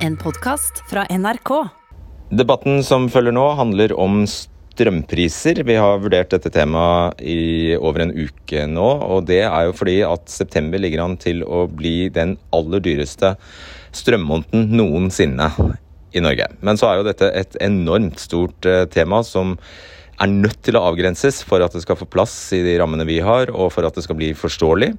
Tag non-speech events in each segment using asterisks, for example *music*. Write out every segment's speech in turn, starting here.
En podkast fra NRK. Debatten som følger nå, handler om strømpriser. Vi har vurdert dette temaet i over en uke nå. Og det er jo fordi at september ligger an til å bli den aller dyreste strømmåneden noensinne i Norge. Men så er jo dette et enormt stort eh, tema som er nødt til å avgrenses for at det skal få plass i de rammene vi har, og for at det skal bli forståelig.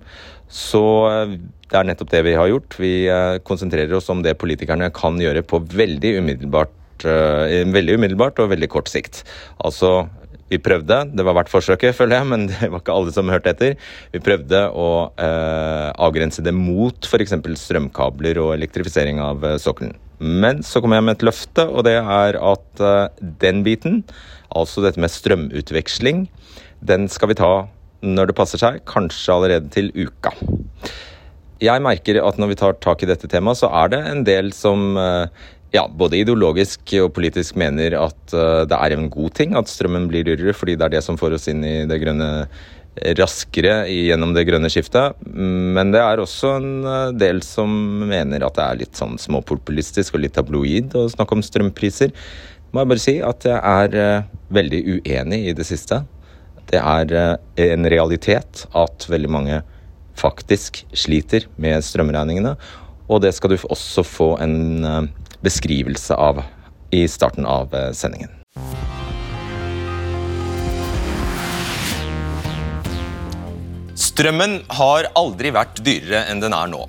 Så eh, det er nettopp det vi har gjort. Vi eh, konsentrerer oss om det politikerne kan gjøre på veldig umiddelbart, veldig umiddelbart og veldig kort sikt. Altså vi prøvde, det var verdt forsøket, føler jeg, men *laughs* det var ikke alle som hørte etter. Vi prøvde å eh, avgrense det mot f.eks. strømkabler og elektrifisering av eh, sokkelen. Men så kom jeg med et løfte, og det er at eh, den biten, altså dette med strømutveksling, den skal vi ta når det passer seg, kanskje allerede til uka. Jeg merker at når vi tar tak i dette temaet, så er det en del som eh, ja, både ideologisk og politisk mener at uh, det er en god ting at strømmen blir dyrere, fordi det er det som får oss inn i det grønne raskere gjennom det grønne skiftet. Men det er også en del som mener at det er litt sånn småpopulistisk og litt tabloid å snakke om strømpriser. Må jeg bare si at jeg er uh, veldig uenig i det siste. Det er en realitet at veldig mange faktisk sliter med strømregningene. Og det skal du også få en beskrivelse av i starten av eh, sendingen. Strømmen har aldri vært dyrere enn den er nå.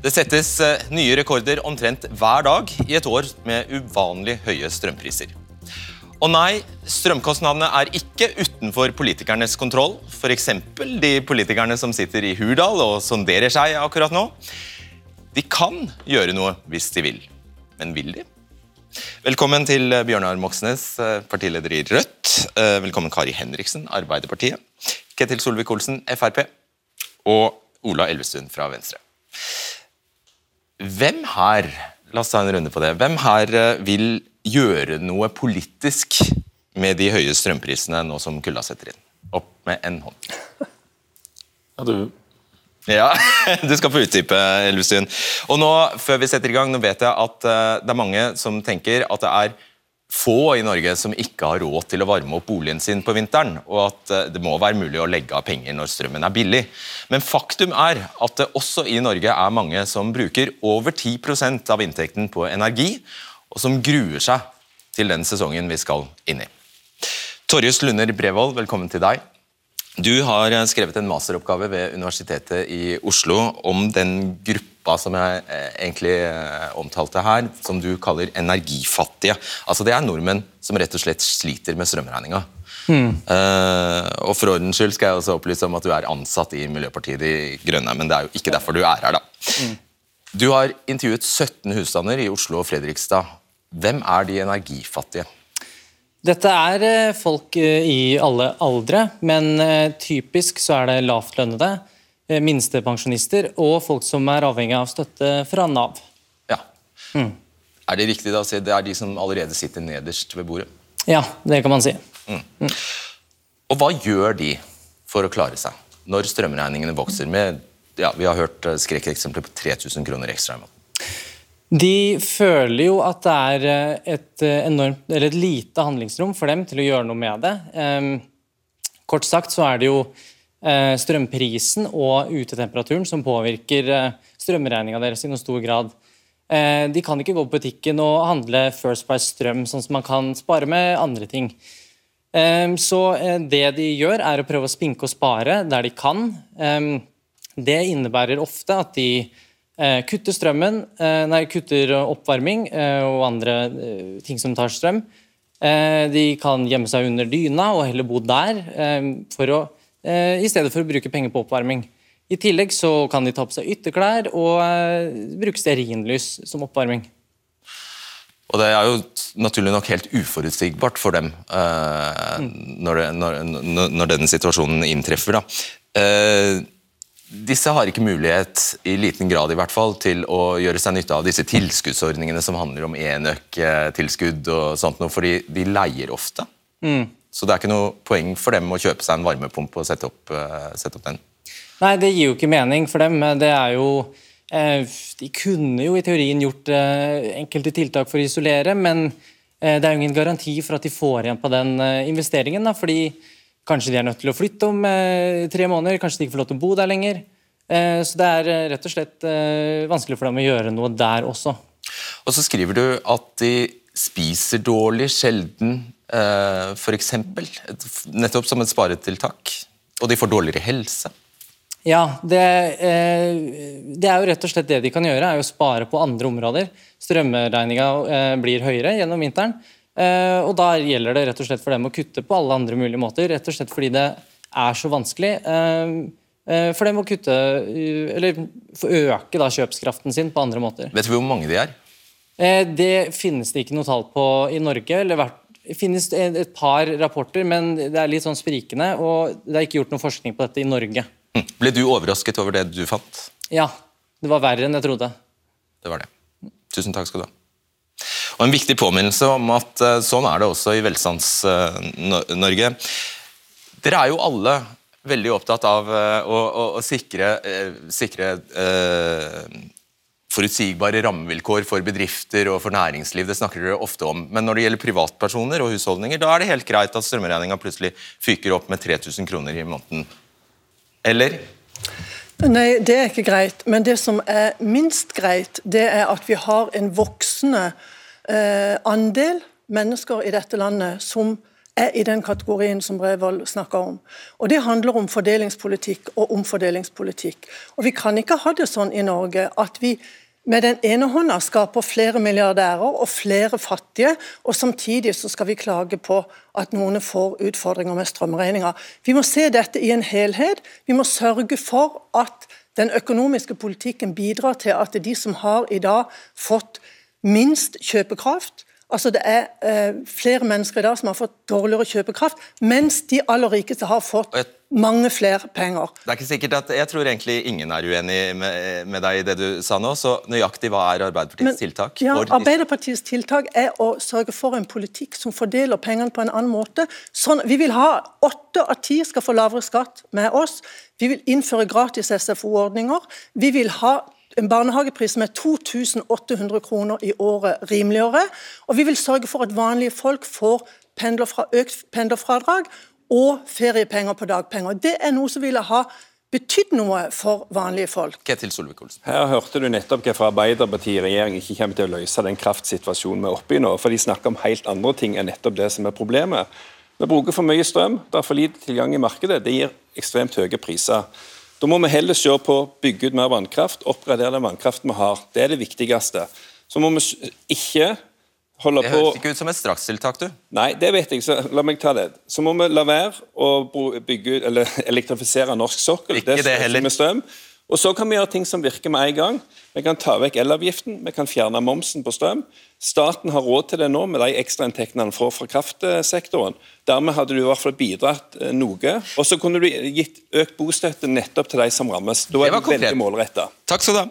Det settes eh, nye rekorder omtrent hver dag i et år med uvanlig høye strømpriser. Og nei, strømkostnadene er ikke utenfor politikernes kontroll. F.eks. de politikerne som sitter i Hurdal og sonderer seg akkurat nå. De kan gjøre noe hvis de vil. Men vil de? Velkommen til eh, Bjørnar Moxnes, eh, partileder i Rødt. Velkommen Kari Henriksen, Arbeiderpartiet. Ketil Solvik-Olsen, Frp. Og Ola Elvestuen fra Venstre. Hvem her la oss ta en runde på det, hvem her vil gjøre noe politisk med de høye strømprisene nå som kulda setter inn? Opp med en hånd. Ja, du ja, *laughs* du skal få utdype, Elvestuen. Og nå, før vi setter i gang, nå vet jeg at uh, det er mange som tenker at det er få i Norge som ikke har råd til å varme opp boligen sin på vinteren, og at uh, det må være mulig å legge av penger når strømmen er billig. Men faktum er at det også i Norge er mange som bruker over 10% av inntekten på energi, og som gruer seg til den sesongen vi skal inn i. Torjus Lunder Brevold, velkommen til deg. Du har skrevet en masteroppgave ved Universitetet i Oslo om den gruppa som jeg eh, egentlig eh, omtalte her, som du kaller energifattige. Altså Det er nordmenn som rett og slett sliter med strømregninga. Mm. Uh, og For ordens skyld skal jeg også opplyse om at du er ansatt i Miljøpartiet De Grønne, men det er jo ikke derfor du er her. da. Mm. Du har intervjuet 17 husstander i Oslo og Fredrikstad. Hvem er de energifattige? Dette er eh, folk eh, i alle aldre, men eh, typisk så er det lavtlønnede, minstepensjonister og folk som er avhengig av støtte fra Nav. Ja. Mm. Er det riktig da å si det er de som allerede sitter nederst ved bordet? Ja, det kan man si. Mm. Mm. Og hva gjør de for å klare seg når strømregningene vokser med ja, Vi har hørt skrekkeksempler på 3000 kroner ekstra i måneden. De føler jo at det er eh, et, eh, enormt, eller et lite handlingsrom for dem til å gjøre noe med det. kort sagt så er det jo eh, strømprisen og utetemperaturen som påvirker strømregninga deres i noen stor grad. de kan ikke gå på butikken og handle First Price strøm, sånn som man kan spare med andre ting. så det de gjør, er å prøve å spinke og spare der de kan. det innebærer ofte at de Eh, kutter strømmen, eh, nei, kutter oppvarming eh, og andre ting som tar strøm. De kan gjemme seg under dyna og heller bo der, for å, i stedet for å bruke penger på oppvarming. I tillegg så kan de ta på seg ytterklær og bruke stearinlys som oppvarming. Og det er jo naturlig nok helt uforutsigbart for dem uh, mm. når, det, når, når, denne situasjonen inntreffer. Uh, disse har ikke mulighet, i liten grad i hvert fall, til å gjøre seg nytte av disse tilskuddsordningene som handler om enøk-tilskudd og sånt noe, fordi de leier ofte. Mm. Så det er ikke noe poeng for dem å kjøpe seg en varmepumpe og sette opp, uh, sette opp den. Nei, det gir jo ikke mening for dem. Det er jo De kunne jo i teorien gjort enkelte tiltak for å isolere, men det er jo ingen garanti for at de får igjen på den investeringen. Da, fordi kanskje de er nødt til å flytte om tre måneder, kanskje de ikke får lov til å bo der lenger. Så det er rett og slett vanskelig for dem å gjøre noe der også. Og så skriver du at de spiser dårlig sjelden, eh, f.eks. Nettopp som et sparetiltak. Og de får dårligere helse. Ja, det, eh, det, er jo rett og slett det de kan gjøre, er å spare på andre områder. Strømregninga eh, blir høyere gjennom vinteren. Eh, og da gjelder det rett og slett for dem å kutte på alle andre mulige måter. Rett og slett fordi det er så vanskelig eh, eh, for dem å kutte Eller øke da kjøpskraften sin på andre måter. Vet du hvor mange de er? Eh, det finnes det ikke noe tall på i Norge. eller det finnes et par rapporter, men det er litt sånn sprikende. og Det er ikke gjort noe forskning på dette i Norge. Hm. Ble du overrasket over det du fant? Ja. Det var verre enn jeg trodde. Det var det. Tusen takk skal du ha. Og En viktig påminnelse om at eh, sånn er det også i Velstands-Norge. Dere er jo alle veldig opptatt av eh, å, å, å sikre, sikre eh, forutsigbare rammevilkår for bedrifter og for næringsliv. Det snakker dere ofte om. Men når det gjelder privatpersoner og husholdninger, da er det helt greit at strømregninga plutselig fyker opp med 3000 kroner i måneden. Eller? Nei, det er ikke greit. Men det som er minst greit, det er at vi har en voksende eh, andel mennesker i dette landet som er i den kategorien som Brevold snakker om. Og Det handler om fordelingspolitikk og omfordelingspolitikk. Og Vi kan ikke ha det sånn i Norge at vi med den ene hånda skaper flere milliardærer og flere fattige, og samtidig så skal vi klage på at noen får utfordringer med strømregninger. Vi må se dette i en helhet. Vi må sørge for at den økonomiske politikken bidrar til at de som har i dag fått minst kjøpekraft, Altså Det er eh, flere mennesker i dag som har fått dårligere kjøpekraft, mens de aller rikeste har fått mange flere penger. Det er ikke sikkert at, Jeg tror egentlig ingen er uenig med, med deg i det du sa nå. så Nøyaktig hva er Arbeiderpartiets Men, tiltak? Ja, Arbeiderpartiets tiltak er å sørge for en politikk som fordeler pengene på en annen måte. Sånn, vi vil ha åtte av ti skal få lavere skatt med oss. Vi vil innføre gratis SFO-ordninger. Vi vil ha en barnehagepris som er 2800 kroner i året rimeligere. Og vi vil sørge for at vanlige folk får pendlerfra, økt pendlerfradrag og feriepenger på dagpenger. Det er noe som ville ha betydd noe for vanlige folk. Ketil Solvik-Olsen. Her hørte du nettopp hvorfor Arbeiderpartiet i regjering ikke kommer til å løse den kraftsituasjonen vi er oppe i nå. For de snakker om helt andre ting enn nettopp det som er problemet. Vi bruker for mye strøm, det er for lite tilgang i markedet. Det gir ekstremt høye priser. Da må vi heller se på å bygge ut mer vannkraft, oppgradere den vannkraften vi har. Det er det viktigste. Så må vi ikke holde på Det høres ikke ut som et strakstiltak, du. Nei, det vet jeg, så la meg ta det. Så må vi la være å bygge ut, eller *laughs* elektrifisere norsk sokkel. Ikke det, det heller. Med strøm. Og Så kan vi gjøre ting som virker med en gang. Vi kan ta vekk elavgiften, vi kan fjerne momsen på strøm. Staten har råd til det nå med de ekstrainntektene han får fra kraftsektoren. Dermed hadde du i hvert fall bidratt eh, noe. Og så kunne du gitt økt bostøtte nettopp til de som rammes. Da er det veldig målretta. Takk skal du ha.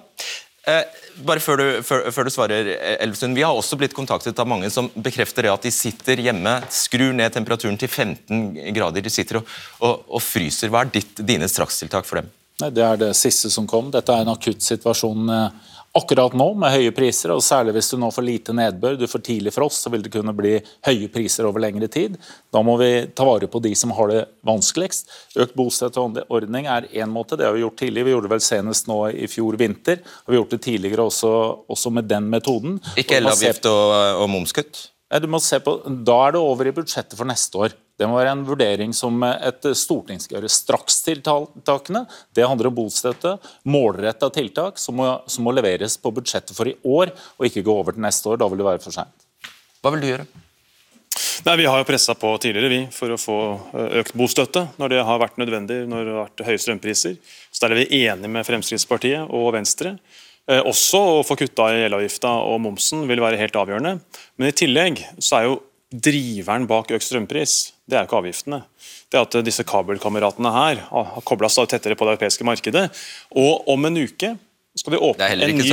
Eh, bare før du, før, før du, svarer, Elvesund. Elvestuen. Vi har også blitt kontaktet av mange som bekrefter det at de sitter hjemme, skrur ned temperaturen til 15 grader, de sitter og, og, og fryser. Hva er ditt, dine strakstiltak for dem? Det er det siste som kom. Dette er en akutt situasjon eh, akkurat nå med høye priser. og Særlig hvis du nå får lite nedbør, du får tidlig frost, så vil det kunne bli høye priser over lengre tid. Da må vi ta vare på de som har det vanskeligst. Økt bostøtteordning er én måte, det har vi gjort tidligere. Vi gjorde det vel senest nå i fjor vinter. og Vi har gjort det tidligere også, også med den metoden. Ikke elavgift og, og momskutt? Du må se på, Da er det over i budsjettet for neste år. Det må være en vurdering som et storting skal gjøre. Strakstiltakene det handler om bostøtte, målretta tiltak som må, som må, leveres på budsjettet for i år, og ikke gå over til neste år. Da vil det være for seint. Hva vil du gjøre? Nei, Vi har jo pressa på tidligere vi, for å få eh, økt bostøtte når det har vært nødvendig når det har vært høye strømpriser. Så Der er vi enige med Fremskrittspartiet og Venstre. Eh, også å få kutta i elavgifta og momsen vil være helt avgjørende. Men i tillegg så er jo driveren bak økt strømpris det er jo ikke avgiftene. Det er at disse kabelkameratene her har kobla seg tettere på det europeiske markedet. Og om en uke skal de åpne en ny,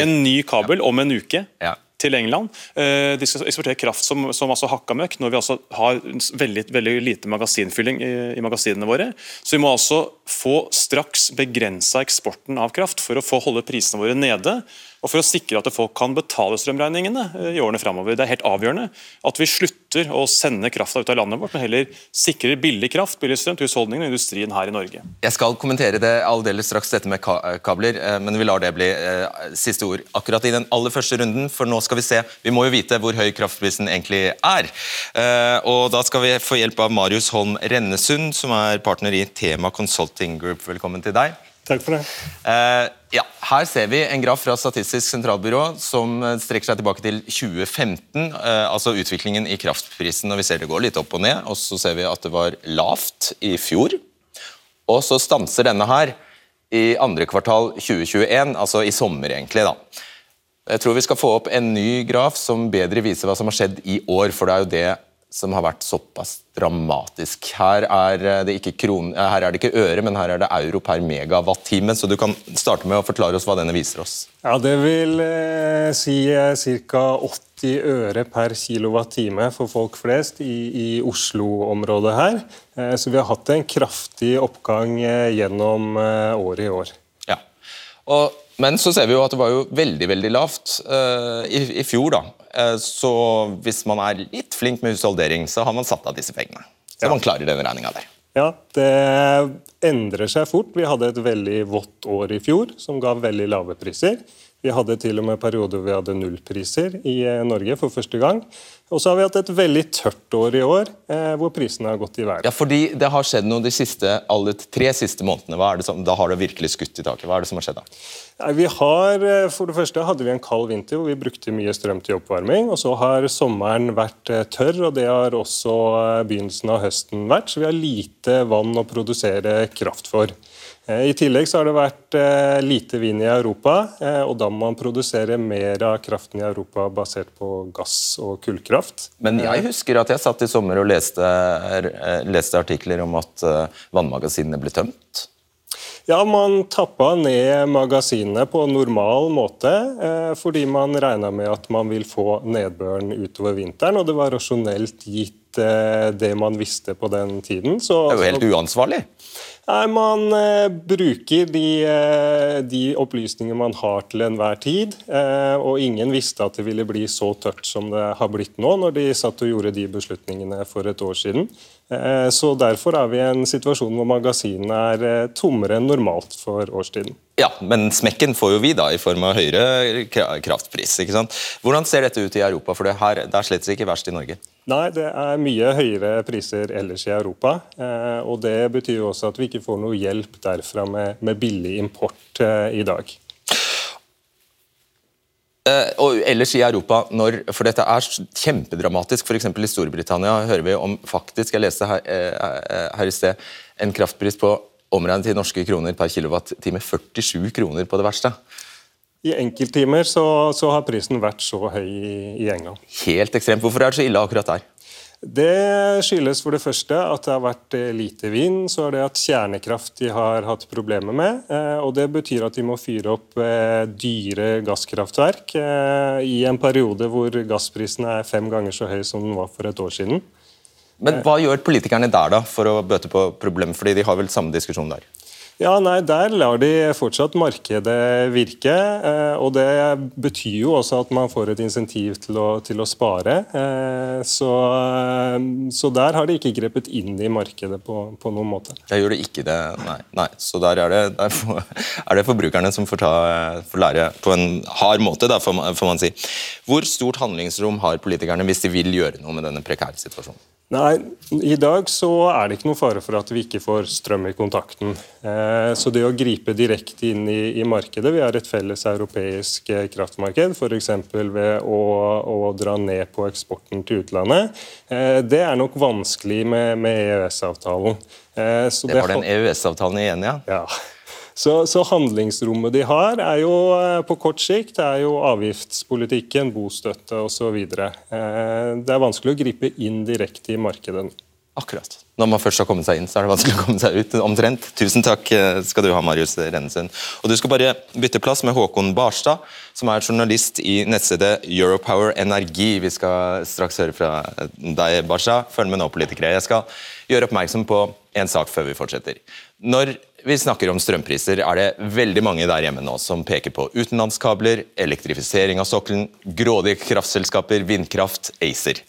en ny, kabel om en uke. Ja. Til England. Eh, de skal eksportere kraft som, som altså hakka møkk, når vi altså har veldig, veldig lite magasinfylling i, i, magasinene våre. Så vi må altså få straks begrensa eksporten av kraft for å få holde prisene våre nede og for å sikre at folk kan betale strømregningene eh, i årene framover. Det er helt avgjørende at vi slutter å sende krafta ut av landet vårt, men heller sikrer billig kraft billig strøm til husholdningene og industrien her i Norge. Jeg skal kommentere det aldeles straks, dette med eh, kabler, eh, men vi lar det bli siste ord akkurat i den aller første runden. For nå skal vi se, vi må jo vite hvor høy kraftprisen egentlig er. Og da skal vi få hjelp av Marius Holm Rennesund, som er partner i Tema Consulting Group. Velkommen til deg. Takk for det. Uh, ja, her ser vi en graf fra Statistisk sentralbyrå som eh, strekker seg tilbake til 2015. Uh, eh, altså utviklingen i kraftprisen. og Vi ser det går litt opp og ned. og Så ser vi at det var lavt i fjor. Og så stanser denne her i andre kvartal 2021, altså i sommer egentlig. da. Jeg tror vi skal få opp en ny graf som bedre viser hva som har skjedd i år. For det er jo det som har vært såpass dramatisk. Her er eh, det ikke, kron, eh, her er det ikke øre, men her er det euro per megawatt-time. Så du kan starte med å forklare oss hva denne viser oss. Ja, Det vil eh, si eh, ca. 80 øre per kilowatt-time for folk flest i, i Oslo-området her. Eh, så vi har hatt en kraftig oppgang gjennom året i år. Ja, og, Men så ser vi jo at det var jo veldig veldig lavt i, i fjor. da. Eh, så hvis man er litt flink med husholdering, så har man satt av disse pengene. Så ja. man klarer den regninga der. Ja, det endrer seg fort. Vi hadde et veldig vått år i fjor som ga veldig lave priser. Vi hadde til og med perioder hvor vi hadde nullpriser i eh, Norge for første gang. Og så har vi hatt et veldig tørt år i år, eh, hvor prisene har gått i været. Ja, fordi Det har skjedd noe de siste, alle tre siste månedene. Som, da har det virkelig skutt i taket. Hva er det som har skjedd da? Nei, vi har, eh, for det første hadde vi en kald vinter hvor vi brukte mye strøm til oppvarming. og Så har sommeren vært eh, tørr, og det har også begynnelsen av høsten vært. Så vi har lite vann å produsere kraft for. Eh, I tillegg så har det vært eh, lite vind i Europa, eh, og da må man produsere mer av kraften i Europa basert på gass og kullkraft. Men jeg husker at jeg satt i sommer og leste, leste artikler om at vannmagasinene ble tømt. Ja, man tappa ned magasinene på normal måte, fordi man regna med at man vil få nedbøren utover vinteren, og det var rasjonelt gitt det man visste på den tiden. Så, det er jo helt uansvarlig? Nei, Man eh, bruker de, eh, de opplysninger man har til enhver tid. Eh, og ingen visste at det ville bli så tørt som det har blitt nå, når de satt og gjorde de beslutningene for et år siden. Så Derfor er vi i en situasjon hvor magasinene er tommere enn normalt for årstiden. Ja, Men smekken får jo vi da, i form av høyere kraftpris. ikke sant? Hvordan ser dette ut i Europa? For det, her, det er slett ikke verst i Norge. Nei, det er mye høyere priser ellers i Europa. Eh, og Det betyr jo også at vi ikke får noe hjelp derfra med, med billig import eh, i dag. Eh, og ellers i Europa, når, for dette er kjempedramatisk, f.eks. i Storbritannia hører vi om faktisk, jeg leste her, her i sted, en kraftpris på omregnet til norske kroner per kilowattime 47 kroner på det verste. I enkelttimer så, så, har prisen vært så høy i, i England. Helt ekstremt. Hvorfor er det så ille akkurat der? Det skyldes for det første at det har vært eh, lite vind. Så er det at kjernekraft de har hatt problemer med. Eh, og Det betyr at de må fyre opp eh, dyre gasskraftverk i en periode hvor gassprisen er fem ganger så høy som den var for et år siden. Men Hva gjør politikerne der da for å bøte på problemet, fordi de har vel samme diskusjon der? Ja, nei, Der lar de fortsatt markedet virke. Eh, og Det betyr jo også at man får et insentiv til å, til å spare. Eh, så, eh, så, der har de ikke grepet inn i markedet på, på noen måte. Jeg gjør det ikke det, nei. nei. Så der er det, der er det forbrukerne som får, ta, får, lære på en hard måte, da, får man si. Hvor stort handlingsrom har politikerne hvis de vil gjøre noe med denne prekære situasjonen? Nei, I dag så er det ikke noen fare for at vi ikke får strøm i kontakten. Eh, så det å gripe direkte inn i, i markedet Vi har et felles europeisk eh, kraftmarked, f.eks. ved å, å, dra ned på eksporten til utlandet. Eh, det er nok vanskelig med, med EØS-avtalen. Det var den EØS-avtalen igjen, ja? ja. Så, så, handlingsrommet de har, er jo eh, på kort sikt er jo avgiftspolitikken, bostøtte osv. Eh, det er vanskelig å gripe inn direkte i markedet. Akkurat. Når man først har kommet seg inn, så er det vanskelig å komme seg ut. omtrent. Tusen takk eh, skal du ha, Marius Rennesund. Og Du skal bare bytte plass med Håkon Barstad, som er journalist i nettstedet Europower Energi. Vi skal straks høre fra deg, Barstad. Følg med nå, politikere. Jeg skal gjøre oppmerksom på en sak før vi fortsetter. Når vi snakker om strømpriser, er det veldig mange der hjemme nå som peker på utenlandskabler, elektrifisering av sokkelen, grådige kraftselskaper, vindkraft, ACER.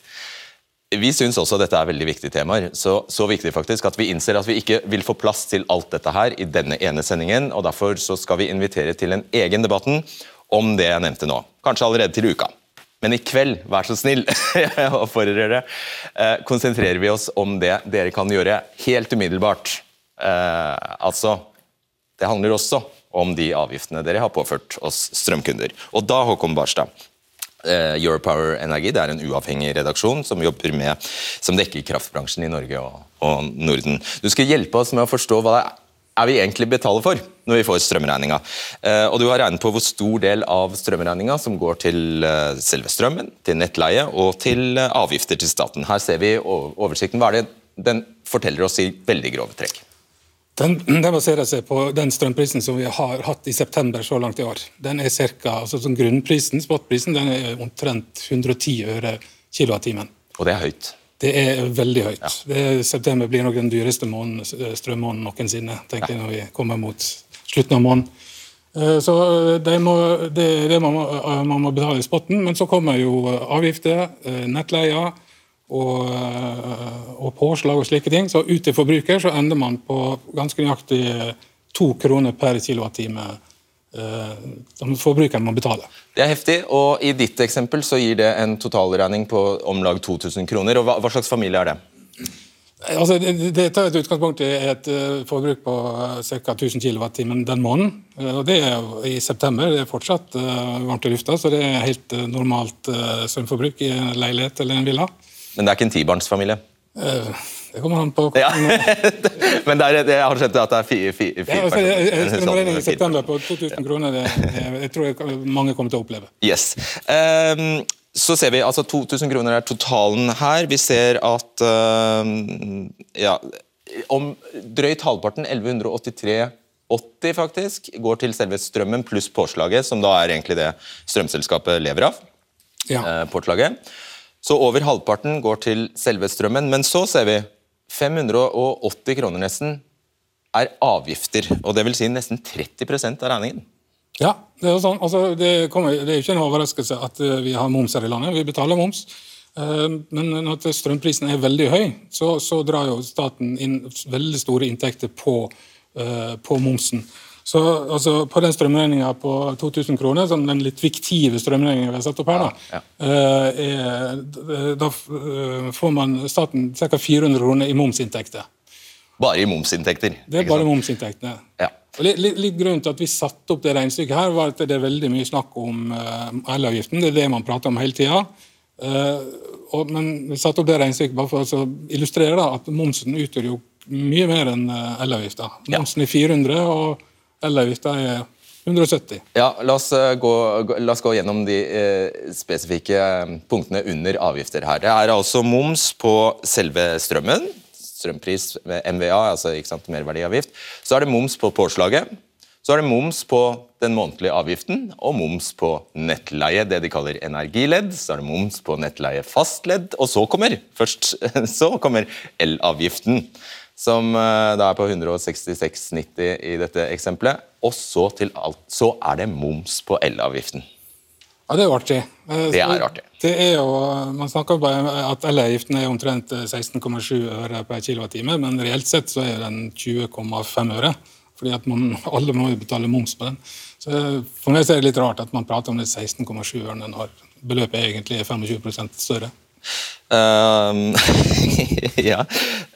Vi syns også dette er veldig viktige temaer. Så, så, viktig faktisk at vi innser at vi ikke vil få plass til alt dette her i denne ene sendingen. og Derfor så skal vi invitere til en egen debatten om det jeg nevnte nå. Kanskje allerede til uka. Men i kveld, vær så snill, *laughs* jeg oppfordrer dere, eh, konsentrerer vi oss om det dere kan gjøre helt umiddelbart. Eh, altså, det handler også om de avgiftene dere har påført oss strømkunder. Og da, Håkon Barstad, Eh, Europower Energi det er en uavhengig redaksjon som jobber med, som dekker kraftbransjen i Norge og, og, Norden. Du skal hjelpe oss med å forstå hva det er vi egentlig betaler for når vi får strømregninga. Eh, og du har regnet på hvor stor del av strømregninga som går til eh, selve strømmen, til nettleie og til avgifter til staten. Her ser vi oversikten. Hva er det den forteller oss i veldig grove trekk? Den, *clears throat* den, baserer seg på den strømprisen som vi har hatt i september så langt i år. Den er cirka, altså sånn Grunnprisen, spotprisen, den er omtrent 110 øre kilowattimen. Og det er høyt? Det er veldig høyt. Ja. Det, september blir nok den dyreste måneden, strømmåneden noensinne, tenker jeg, når vi kommer mot slutten av måneden. Eh, så eh, det, må, det, det man, må, man må betale i spotten, men så kommer jo avgifter, eh, nettleier og, eh, og, påslag og slike ting. Så ut til forbruker så ender man på ganske nøyaktig to kroner per kilowattime eh, som forbrukeren må betale. Det er heftig, og i ditt eksempel så gir det en totalregning på om lag 2000 kroner. og Hva, hva slags familie er det? Altså, det, tar et utgangspunkt i et forbruk på ca. 1000 kWt den måneden. Og Det er i september. Det er fortsatt varmt i lufta, så det er helt normalt strømforbruk i en leilighet eller en villa. Men det er ikke en tibarnsfamilie? Uh, det kommer an på ja. *laughs* Men er, jeg har skjønt at det er fire, fire, fire ja, altså, jeg, jeg, september på 2000 kroner, det, jeg tror jeg mange kommer til å oppleve. Yes. Um, så ser vi altså 2000 kroner er totalen her. Vi ser at um, ja, om drøyt halvparten, 1183 80 faktisk, går til selve strømmen pluss påslaget, som da er egentlig det strømselskapet lever av. Ja. Eh, påslaget. Så over halvparten går til selve strømmen. Men så ser vi 580 kroner nesten er avgifter. og det vil Si nesten 30% av regningen. Ja, det er, jo sånn. altså, det, kommer, det er ikke en overraskelse at eh, vi har moms her i landet. Vi betaler moms. Eh, men når strømprisen er veldig høy, så, så drar jo staten inn veldig store inntekter på, eh, på momsen. Så altså, På den strømregninga på 2000 kroner, som den litt fiktive strømregninga vi har satt opp her, da, ja, ja. Eh, er, da eh, får man staten ca. 400 kroner i momsinntekter. Bare i momsinntekter? Det er bare momsinntektene. Ja. Litt, litt, litt Grunnen til at vi satte opp det regnestykket, her, var at det er veldig mye snakk om uh, elavgiften. Det er det man prater om hele tida. Uh, men vi satte opp det regnestykket bare for å illustrere da, at momsen utgjør jo mye mer enn elavgifta. Momsen er 400, og Elavgifta er 170. Ja, la oss, eh, gå, la oss gå gjennom de eh, spesifikke eh, punktene under avgifter her. Det er altså moms på selve strømmen. Strømpris med MVA, altså ikke sant, merverdiavgift. Så er det moms på påslaget. Så er det moms på den månedlige avgiften og moms på nettleie, det de kaller energiledd. Så er det moms på nettleie fastledd, og så kommer først *laughs* så kommer elavgiften som eh, da er på 166,90 i dette eksempelet. Og så, til alt, så er det moms på elavgiften. Ja, Det er jo artig. Eh, det er artig. Det er jo, Man snakker bare om at elavgiften er omtrent 16,7 øre per kWt, men reelt sett så er den 20,5 øre. Fordi at man, *laughs* alle må jo betale moms på den. Så For meg så er det litt rart at man prater om det 16,7 øre når beløpet egentlig er 25 større. Um, *laughs* ja.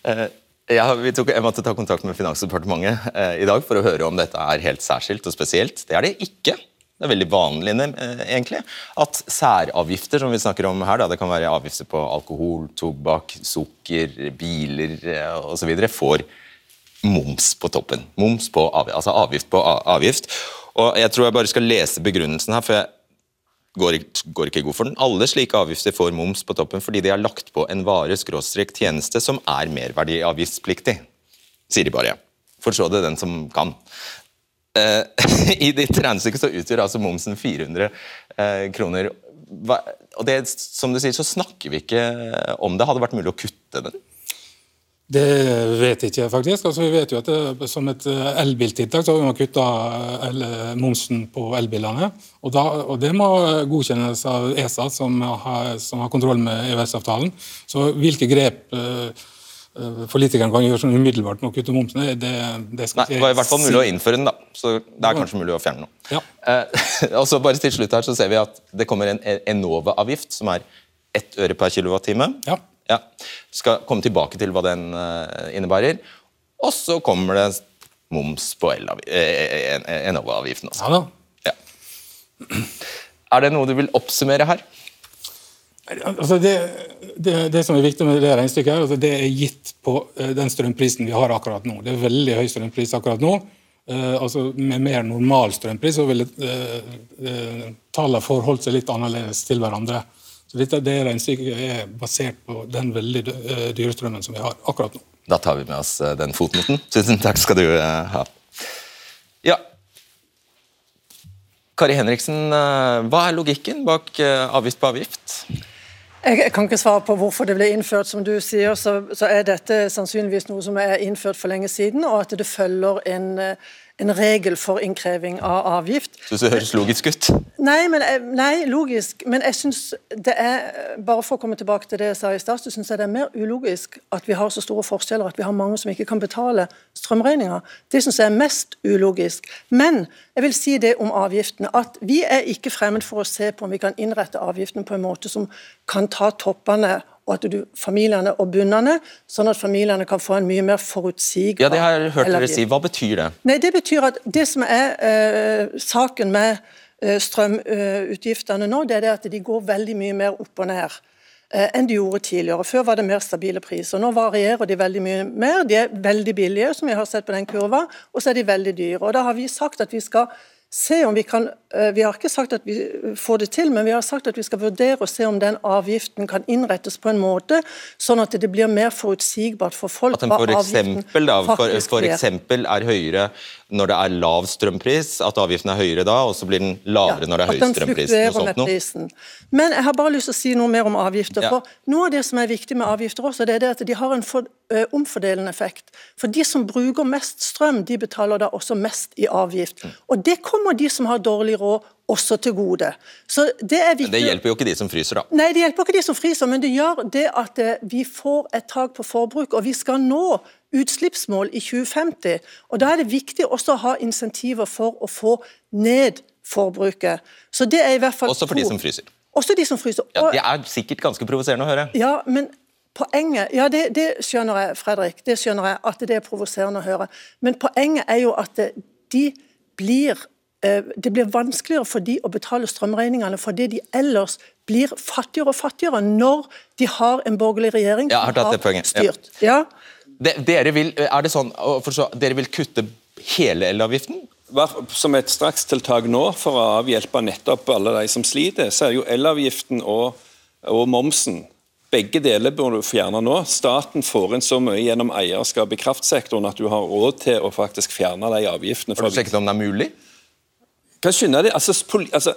Uh, ja, tok, jeg måtte ta kontakt med Finansdepartementet eh, i dag for å høre om dette er helt særskilt og spesielt. Det er det ikke. Det er veldig vanlig eh, egentlig, at særavgifter som vi snakker om her, da, det kan være avgifter på alkohol, tobakk, sukker, biler eh, osv., får moms på toppen. Moms på avgift, altså avgift på avgift. Og Jeg tror jeg bare skal lese begrunnelsen her. for jeg går, går ikke god for den. Alle slike avgifter får moms på toppen fordi de har lagt på en vare-tjeneste som er merverdiavgiftspliktig, sier de bare. Forstå det den som kan. Uh, *laughs* I ditt regnestykke så utgjør altså momsen 400 uh, kroner. Hva, og det, som du sier, så snakker vi ikke om det. Hadde det vært mulig å kutte den? Det vet jeg ikke, faktisk. Altså, vi vet jo at det, Som et eh, elbiltiltak så har man kutta eh, momsen på elbilene. Og, da, og, Det må godkjennes av ESA, som har, som har kontroll med EØS-avtalen. Så hvilke grep uh, politikerne kan gjøre sånn umiddelbart med å kutte momsen, det, det skal Nei, Det var i hvert fall mulig å innføre den, da. Så det er kanskje mulig å fjerne noe. Ja. Uh, *laughs* og så bare til slutt her så ser vi at det kommer en Enova-avgift, som er ett øre per kilowattime. Ja. Ja. Skal komme tilbake til hva den uh, innebærer. Og så kommer det moms på eh, Enova-avgiften også. Ja, da. Ja. Er det noe du vil oppsummere her? Altså det, det, det, som er viktig med det regnestykket, her, altså det er gitt på uh, den strømprisen vi har akkurat nå. Det er veldig høy strømpris akkurat nå. Uh, altså Med mer normal strømpris så ville uh, tallene forholdt seg litt annerledes til hverandre. Så dette, det regnestykket er basert på den veldig eh, dyre strømmen som vi har akkurat nå. Da tar vi med oss eh, den fotnoten. Tusen takk skal du eh, ha. Ja. Kari Henriksen, hva er logikken bak avgift på avgift? Jeg kan ikke svare på hvorfor det ble innført. Som du sier, så, så er dette sannsynligvis noe som er innført for lenge siden, og at det følger en en regel for innkreving av avgift. Syns det høres logisk ut? Nei, men, nei logisk. Men jeg syns det er Bare for å komme tilbake til det jeg sa i stad, så syns jeg det er mer ulogisk at vi har så store forskjeller, at vi har mange som ikke kan betale strømregninger. Det syns jeg er mest ulogisk. Men jeg vil si det om avgiftene, at vi er ikke fremmed for å se på om vi kan innrette avgiftene på en måte som kan ta toppene og at du, familiene og bunnene, sånn at familiene kan få en mye mer forutsigbar Ja, det har jeg hørt dere si. Hva betyr det? Nei, Det betyr at det som er eh, saken med eh, strømutgiftene nå, det er det at de går veldig mye mer opp og ned eh, enn de gjorde tidligere. Før var det mer stabile priser. Nå varierer de veldig mye mer. De er veldig billige, som vi har sett på den kurva, og så er de veldig dyre. Og Da har vi sagt at vi skal se om vi kan eh, Vi har ikke sagt at vi får det til, men vi har sagt at vi skal vurdere å se om den avgiften kan innrettes på en måte sånn at det blir mer forutsigbart for folk. At den for eksempel, da, for, for eksempel er høyere når det er lav strømpris, at avgiften er høyere da, og så blir den lavere ja, når det er høy strømpris. Med prisen. Men jeg har bare lyst til å si noe mer om avgifter. Ja. for Noe av det som er viktig med avgifter også, det er det at de har en for, omfordelende effekt. For de som bruker mest strøm, de betaler da også mest i avgift. Mm. Og det kommer de som har dårlig råd også til gode. Så Det er viktig. Men det hjelper jo ikke de som fryser, da. Nei, det hjelper ikke de som fryser, men det gjør det at vi får et tak på forbruk. Og vi skal nå utslippsmål i 2050. og Da er det viktig også å ha insentiver for å få ned forbruket. Så det er i hvert fall Også for de som fryser. Også de som fryser. Ja, det er sikkert ganske provoserende å høre. Ja, men poenget Ja, det, det, skjønner jeg, Fredrik. Det skjønner jeg at det er provoserende å høre. Men poenget er jo at de blir eh, det blir vanskeligere for de å betale strømregningene fordi de ellers blir fattigere og fattigere når de har en borgerlig regjering som har, har styrt. Ja. Dere vil, er det sånn, forstå, dere vil kutte hele elavgiften? Som et strakstiltak nå for å avhjelpe nettopp alle de som sliter, så er jo elavgiften og, og momsen begge deler bør du fjerne nå. Staten får inn så mye gjennom eierskap i kraftsektoren at du har råd til å faktisk fjerne de avgiftene. Har du sjekket om det er mulig? Kan skjønne det. Altså, altså,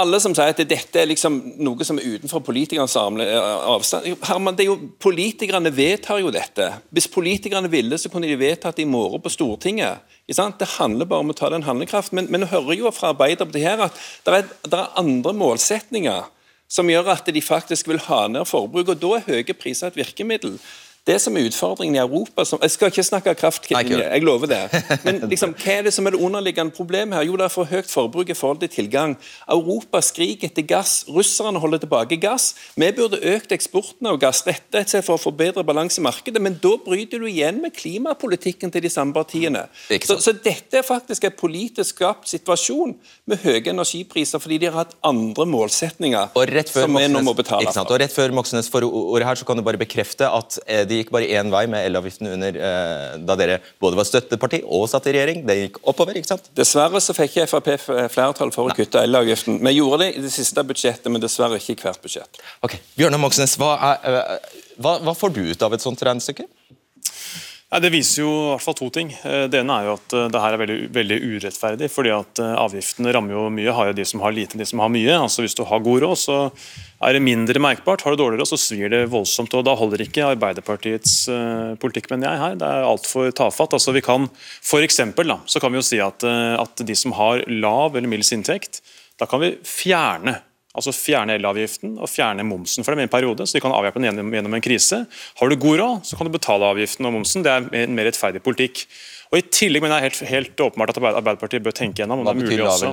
alle som sier at dette er liksom noe som er utenfor politikernes eh, avstand Herman, det er jo, Politikerne vedtar jo dette. Hvis politikerne ville, så kunne de vedtatt det i morgen på Stortinget. Det handler bare om å ta den handlekraften. Men, men hører jo fra Arbeiderpartiet her at det er, det er andre målsetninger som gjør at de faktisk vil ha ned forbruk. og Da er høye priser et virkemiddel. Det som er utfordringen i Europa som, Jeg skal ikke snakke kraftlinje, jeg lover det. Men *laughs* liksom, hva er det som er det underliggende problemet her? Jo, det er for høyt forbruk i forhold til tilgang. Europa skriker etter gass. Russerne holder tilbake gass. Vi burde økt eksporten av gass rett og slett for å få bedre balanse i markedet, men da bryter du igjen med klimapolitikken til de samme partiene. Så, så, dette er faktisk en politisk skapt situasjon med høye energipriser fordi de har hatt andre målsetninger som vi nå må betale for. Og rett før Moxnes får ordet her, så kan du bare bekrefte at eh, de det gikk bare én vei med elavgiften under eh, da dere både var støtteparti og satt i regjering. Det gikk oppover, ikke sant? Dessverre så fikk ikke Frp flertall for å kutte elavgiften. Vi gjorde det i det siste budsjettet, men dessverre ikke i hvert budsjett. Ok, Bjørnar Moxnes, hva, er, eh, hva, hva får du ut av et sånt regnestykke? Nei, Det viser jo i hvert fall to ting. Eh, Det ene er jo at eh, det her er veldig, veldig urettferdig. fordi at eh, Avgiftene rammer jo mye, har jo de som har lite, enn de som har mye. altså Hvis du har god råd, så er det mindre merkbart. Har du dårlig råd, så svir det voldsomt. og Da holder ikke Arbeiderpartiets politikk, mener jeg, her. Det er altfor tafatt. altså vi kan, for eksempel, da, så kan vi jo si at, at de som har lav eller middels inntekt, da kan vi fjerne Altså Fjerne elavgiften og fjerne momsen for dem i en periode, så de kan avhjelpe den gjennom, gjennom en krise. Har du god råd, så kan du betale avgiften og momsen. Det er en mer rettferdig politikk. Og I tillegg mener jeg helt, helt åpenbart at Arbeiderpartiet bør tenke gjennom om Hva det er mulig også.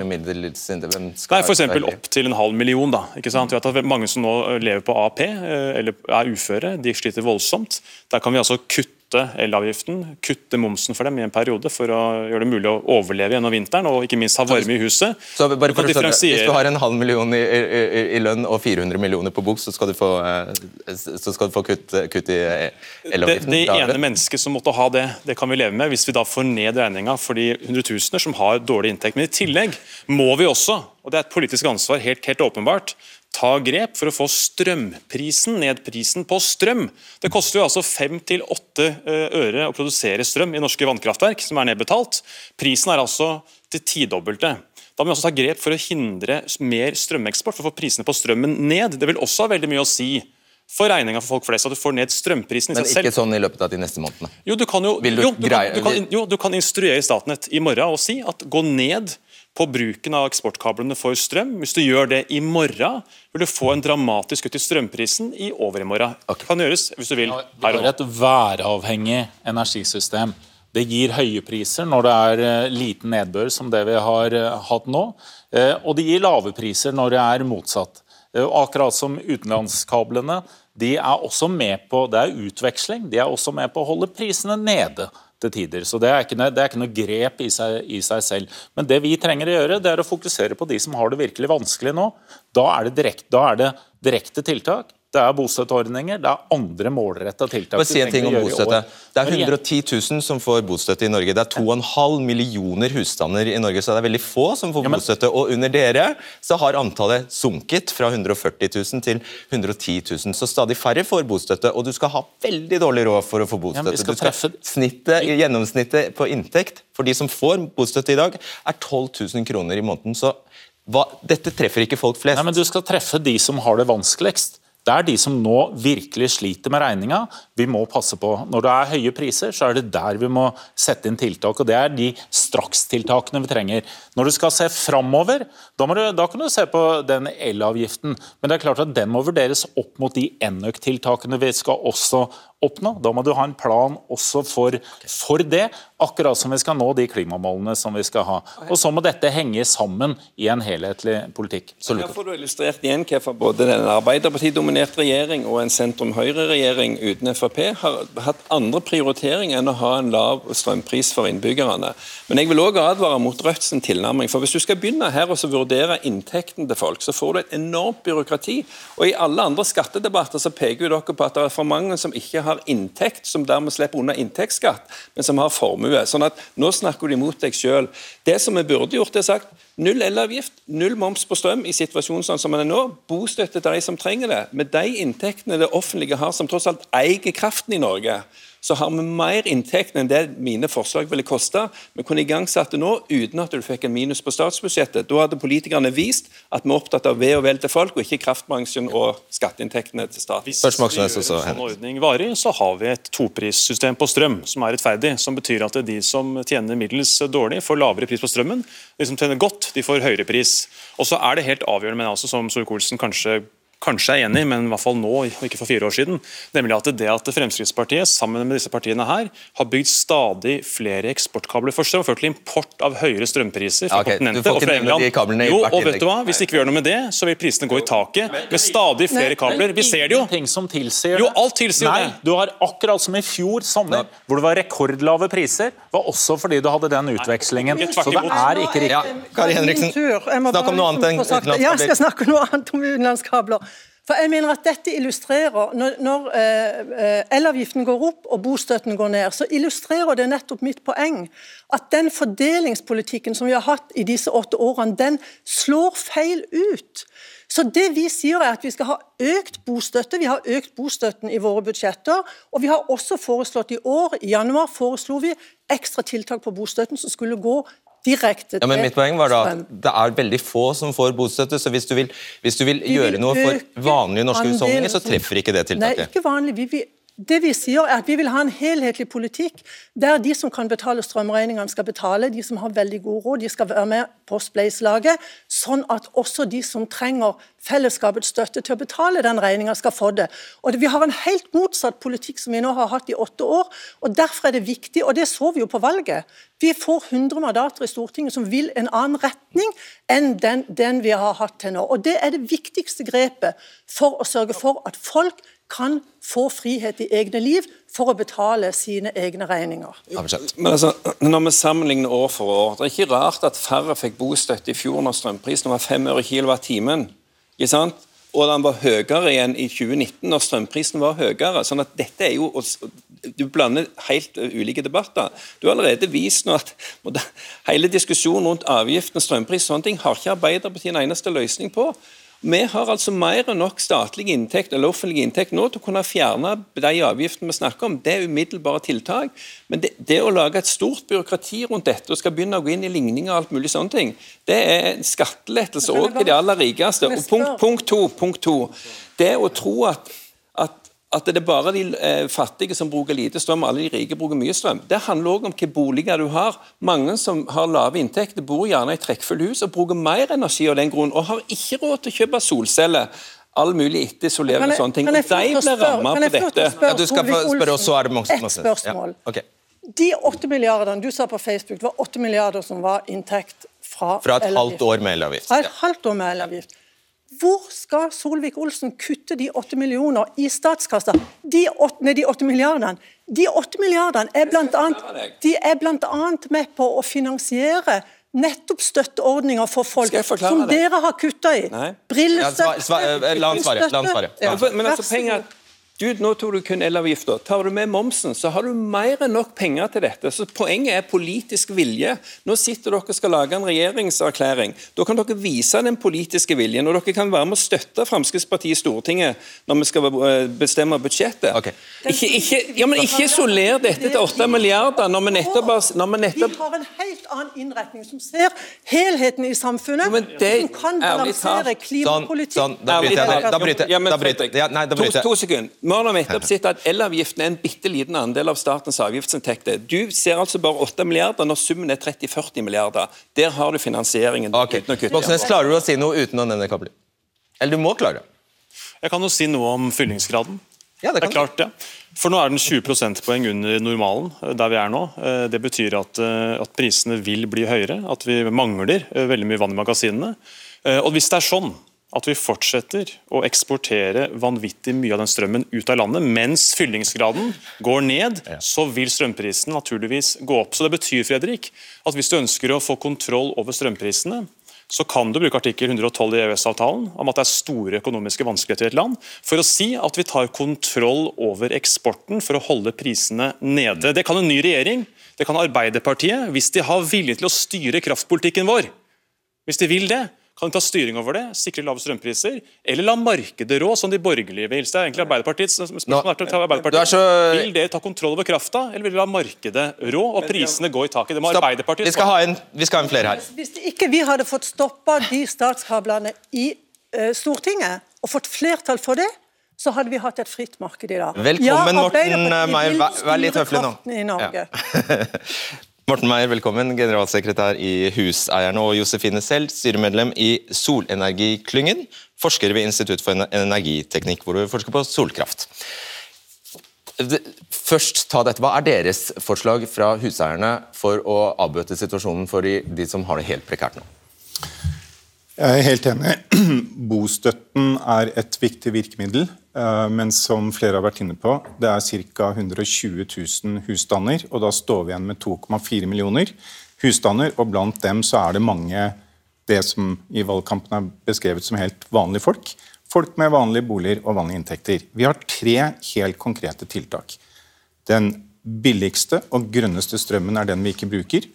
Hva betyr skal Nei, eksempel opp til en halv million. da, ikke sant? Vi vet at Mange som nå lever på AAP eh, eller er uføre, de sliter voldsomt. Der kan vi altså kutte elavgiften, kutte momsen for dem i en periode for å gjøre det mulig å overleve gjennom vinteren og ikke minst ha varme i huset. Så bare for å skjønne, Hvis du har en halv million i, i, i lønn og 400 millioner på bok, så skal du få, eh, så skal du få kutt, kutt i elavgiften? det, det ene mennesket som måtte ha det, det kan vi leve med hvis vi da får ned regninga for de hundretusener som har dårlig inntekt. Men i tillegg må vi også, og det er et politisk ansvar helt, helt åpenbart, ta grep for å få strømprisen ned. Prisen på strøm. Det koster jo altså 5-8 øre å produsere strøm i norske vannkraftverk, som er nedbetalt. Prisen er altså til tidobbelte. Da må vi også ta grep for å hindre mer strømeksport, for å få prisene på strømmen ned. Det vil også ha veldig mye å si for regninga for folk flest, at du får ned strømprisen i Men seg selv. Men ikke sånn i løpet av de neste månedene. Jo, du kan jo, du jo, du kan, du kan, jo, du kan instruere Statnett i morgen og si at gå ned på bruken av eksportkablene for strøm. Hvis du gjør det i morgen, vil du få en dramatisk kutt i strømprisen i overmorgen. Det kan gjøres hvis du vil. Vi her har et væravhengig energisystem. Det gir høye priser når det er eh, liten nedbør, som det vi har eh, hatt nå. Eh, Og det gir lave priser når det er motsatt. Akkurat som utenlandskablene, de er også med på Det er utveksling. De er også med på å holde prisene nede til tider. Så det er ikke noe, er ikke noe grep i seg, i seg selv. Men det vi trenger å gjøre, det er å fokusere på de som har det virkelig vanskelig nå. Da er det direkte, er det direkte tiltak. Det er bostøtteordninger, det er andre målretta tiltak. Bare si en ting om bostøtte. Det er 110 000 som får bostøtte i Norge. Det er 2,5 millioner husstander i Norge, så det er veldig få som får bostøtte. Og under dere så har antallet sunket fra 140 000 til 110 000. Så stadig færre får bostøtte, og du skal ha veldig dårlig råd for å få bostøtte. Du skal, snittet, Gjennomsnittet på inntekt for de som får bostøtte i dag, er 12 000 kroner i måneden. Så hva, dette treffer ikke folk flest. Nei, men Du skal treffe de som har det vanskeligst. Det er de som nå virkelig sliter med regninga vi må passe på. Når det er høye priser, så er det der vi må sette inn tiltak. og Det er de strakstiltakene vi trenger. Når du skal se framover, da, du, da kan du se på den elavgiften. Men det er klart at den må vurderes opp mot de enøk-tiltakene vi skal også oppnå. Da må du ha en plan også for, for det, akkurat som vi skal nå de klimamålene som vi skal ha. Og så må dette henge sammen i en helhetlig politikk. Her får du illustrert igjen hvorfor både den Arbeiderparti-dominert regjering og en sentrum-høyre-regjering uten Frp har hatt andre prioriteringer enn å ha en lav strømpris for innbyggerne. Men jeg vil òg advare mot Rødts tilnærming. for Hvis du skal begynne her og så vurdere inntekten til folk, så får du et enormt byråkrati. Og I alle andre skattedebatter så peker jo dere på at det er for mange som ikke har inntekt, som dermed slipper unna inntektsskatt, men som har formue. Sånn at nå snakker du imot deg sjøl. Det som vi burde gjort, er sagt null elavgift, null moms på strøm i situasjonen sånn som den er nå. Bostøtte til de som trenger det. Med de inntektene det offentlige har, som tross alt eier kraften i Norge, så har vi mer inntekt enn det mine forslag ville koste. Vi kunne igangsatt det nå uten at du fikk en minus på statsbudsjettet. Da hadde politikerne vist at vi er opptatt av ve og vel til folk, og ikke kraftbransjen og skatteinntektene til staten. Hvis vi gjør en sånn ordning varig, så har vi et toprissystem på strøm som er rettferdig. Som betyr at de som tjener middels dårlig, får lavere pris på strømmen. De som tjener godt, de får høyere pris. Og så er det helt avgjørende, men altså, som Solvik-Olsen kanskje kanskje er enig, men i hvert fall nå, og ikke for fire år siden, nemlig at det at Fremskrittspartiet sammen med disse partiene her har bygd stadig flere eksportkabler for strøm, ført til import av høyere strømpriser fra okay, kontinentet og fra England. Jo, og vet du hva? Hvis ikke vi gjør noe med det, så vil prisene gå i taket med stadig flere kabler. Vi ser det jo. Som tilsier Jo, alt tilsier Nei, det. Du har akkurat som i fjor sommer, hvor det var rekordlave priser, var også fordi du hadde den utvekslingen. Så det er ikke riktig. Ja, Kari Henriksen, snakk om noe annet enn utenlandskabler. Ja, jeg skal snakke om noe annet om utenlandskabler. For jeg mener at dette illustrerer, Når, når eh, elavgiften går opp og bostøtten går ned, så illustrerer det nettopp mitt poeng. At den fordelingspolitikken som vi har hatt i disse åtte årene, den slår feil ut. Så det Vi sier er at vi skal ha økt bostøtte. Vi har økt bostøtten i våre budsjetter. Og vi har også foreslått i år, i januar, foreslo vi ekstra tiltak på bostøtten som skulle gå direkte ja, men Mitt poeng var da at det er veldig få som får bostøtte. så Hvis du vil, hvis du vil gjøre noe for vanlige norske husholdninger, så treffer ikke det tiltaket. Nei, ikke vanlig. Vi vil det vi sier er at Vi vil ha en helhetlig politikk der de som kan betale strømregningene, skal betale. De som har veldig god råd, de skal være med på spleiselaget. Sånn at også de som trenger fellesskapets støtte til å betale den regninga, skal få det. Og Vi har en helt motsatt politikk som vi nå har hatt i åtte år. og Derfor er det viktig, og det så vi jo på valget. Vi får 100 mandater i Stortinget som vil en annen retning enn den, den vi har hatt til nå. Og Det er det viktigste grepet for å sørge for at folk kan få frihet i egne liv for å betale sine egne regninger. Men altså, når vi sammenligner år for år, Det er ikke rart at færre fikk bostøtte i fjor når strømprisen var 5 øre kilowattimen. Og den var høyere igjen i 2019 når strømprisen var høyere. sånn at dette er jo Du blander helt ulike debatter. Du har allerede vist nå at hele diskusjonen rundt strømpris og sånne ting har ikke Arbeiderpartiet en eneste løsning på. Vi har altså mer enn nok statlig inntekt eller offentlig inntekt nå til å kunne fjerne de avgiftene vi snakker om. Det er umiddelbare tiltak. Men det, det, å lage et stort byråkrati rundt dette og skal begynne å gå inn i ligninger og alt mulig sånne ting, det er en skattelettelse òg til de aller rikeste. Og punkt, punkt, to, punkt to, det å tro at at det er bare de eh, fattige som bruker lite strøm, og alle de rike bruker mye strøm. Det handler òg om hvilke boliger du har. Mange som har lave inntekter, bor gjerne i trekkfulle hus og bruker mer energi av den grunn, og har ikke råd til å kjøpe solceller. All mulig etterisolering og sånne ting. Og de blir ramma på dette. Ja, du skal spørre og så er det mange Et spørsmål. Ja. Okay. De åtte milliardene du sa på Facebook, det var åtte milliarder som var inntekt fra Fra et halvt år med elavgift. Fra et halvt år med elavgift. Hvor skal Solvik-Olsen kutte de åtte millioner i statskassa? De åtte, de åtte milliardene de åtte milliardene er annet med på å finansiere nettopp støtteordninger for folk, som dere har kutta i. Brillestøtte, ja, La han svare. Ja. Men altså, penger du, nå tok du kun elavgifta. Tar du med momsen, så har du mer enn nok penger til dette. Så Poenget er politisk vilje. Nå sitter dere og skal lage en regjeringserklæring. Da kan dere vise den politiske viljen, og dere kan være med å støtte Fremskrittspartiet i Stortinget når vi skal eh, bestemme budsjettet. Okay. Ikke, ikke, ja, men ikke isoler dette til 8 milliarder når vi nettopp, har vi nettopp... Vi har en helt annen innretning som ser helheten i samfunnet, men det, som kan balansere klimapolitikk sånn, sånn, Da bryter jeg. Da bryter jeg. To, to sekunder. Vi har nettopp sett at Elavgiften er en bitte liten andel av statens avgiftsinntekter. Du ser altså bare 8 milliarder når summen er 30-40 milliarder. Der har du finansieringen. Okay. uten å kutte. Voksnes, klarer du å si noe uten å nevne kabler? Eller du må klare det. Jeg kan jo si noe om fyllingsgraden. Ja, det, det er klart, ja. For nå er den 20 prosentpoeng under normalen eh, der vi er nå. Eh, det betyr at, eh, at prisene vil bli høyere, at vi mangler veldig mye vann i magasinene. Og hvis det er sånn at vi fortsetter å eksportere vanvittig mye av den strømmen ut av landet, mens fyllingsgraden går ned, så vil strømprisen naturligvis gå opp. Så Det betyr Fredrik, at hvis du ønsker å få kontroll over strømprisene, så kan du bruke artikkel 112 i EØS-avtalen om at det er store økonomiske vanskeligheter i et land, for å si at vi tar kontroll over eksporten for å holde prisene nede. Det kan en ny regjering, det kan Arbeiderpartiet, hvis de har vilje til å styre kraftpolitikken vår. Hvis de vil det, kan de ta styring over det, sikre lave strømpriser, eller la markedet rå, som de borgerlige vil? Så det er egentlig Arbeiderpartiets spørsmål er til Arbeiderpartiet. Så... Vil dere ta kontroll over krafta, eller vil dere la markedet rå og prisene gå i taket? Det må Stopp. Arbeiderpartiet vi skal, ha en, vi skal ha en flere her. Hvis ikke vi hadde fått stoppa de statskablene i uh, Stortinget, og fått flertall for det, så hadde vi hatt et fritt marked i dag. Velkommen, ja, Morten Meyer. Vær litt høflig nå. I Norge. Ja. *laughs* Morten Meier, velkommen. Generalsekretær i Huseierne og Josefine Selv, styremedlem i Solenergiklyngen, forsker ved Institutt for energiteknikk, hvor du forsker på solkraft. Først ta dette. Hva er deres forslag fra huseierne for å avbøte situasjonen for de som har det helt prekært nå? Jeg er helt enig. *clears throat* Bostøtten er et viktig virkemiddel. Eh, men som flere har vært inne på, det er ca. 120 000 husstander. Og da står vi igjen med 2,4 millioner husstander, og blant dem så er det mange det som i valgkampen er beskrevet som helt vanlige folk. Folk med vanlige boliger og vanlige inntekter. Vi har tre helt konkrete tiltak. Den billigste og grønneste strømmen er den vi ikke bruker.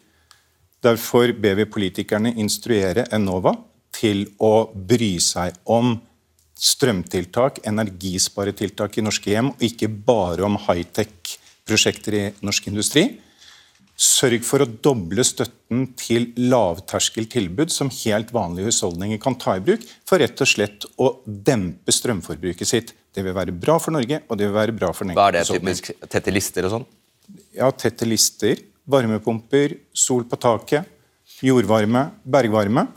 Derfor ber vi politikerne instruere Enova til å bry seg om strømtiltak, energisparetiltak i norske hjem, og ikke bare om high-tech-prosjekter i norsk industri. Sørg for å doble støtten til lavterskeltilbud som helt vanlige husholdninger kan ta i bruk, for rett og slett å dempe strømforbruket sitt. Det vil være bra for Norge, og det vil være bra for den Hva er det typisk? Tette lister og sånn? Ja, tette lister. Varmepumper, sol på taket, jordvarme, bergvarme.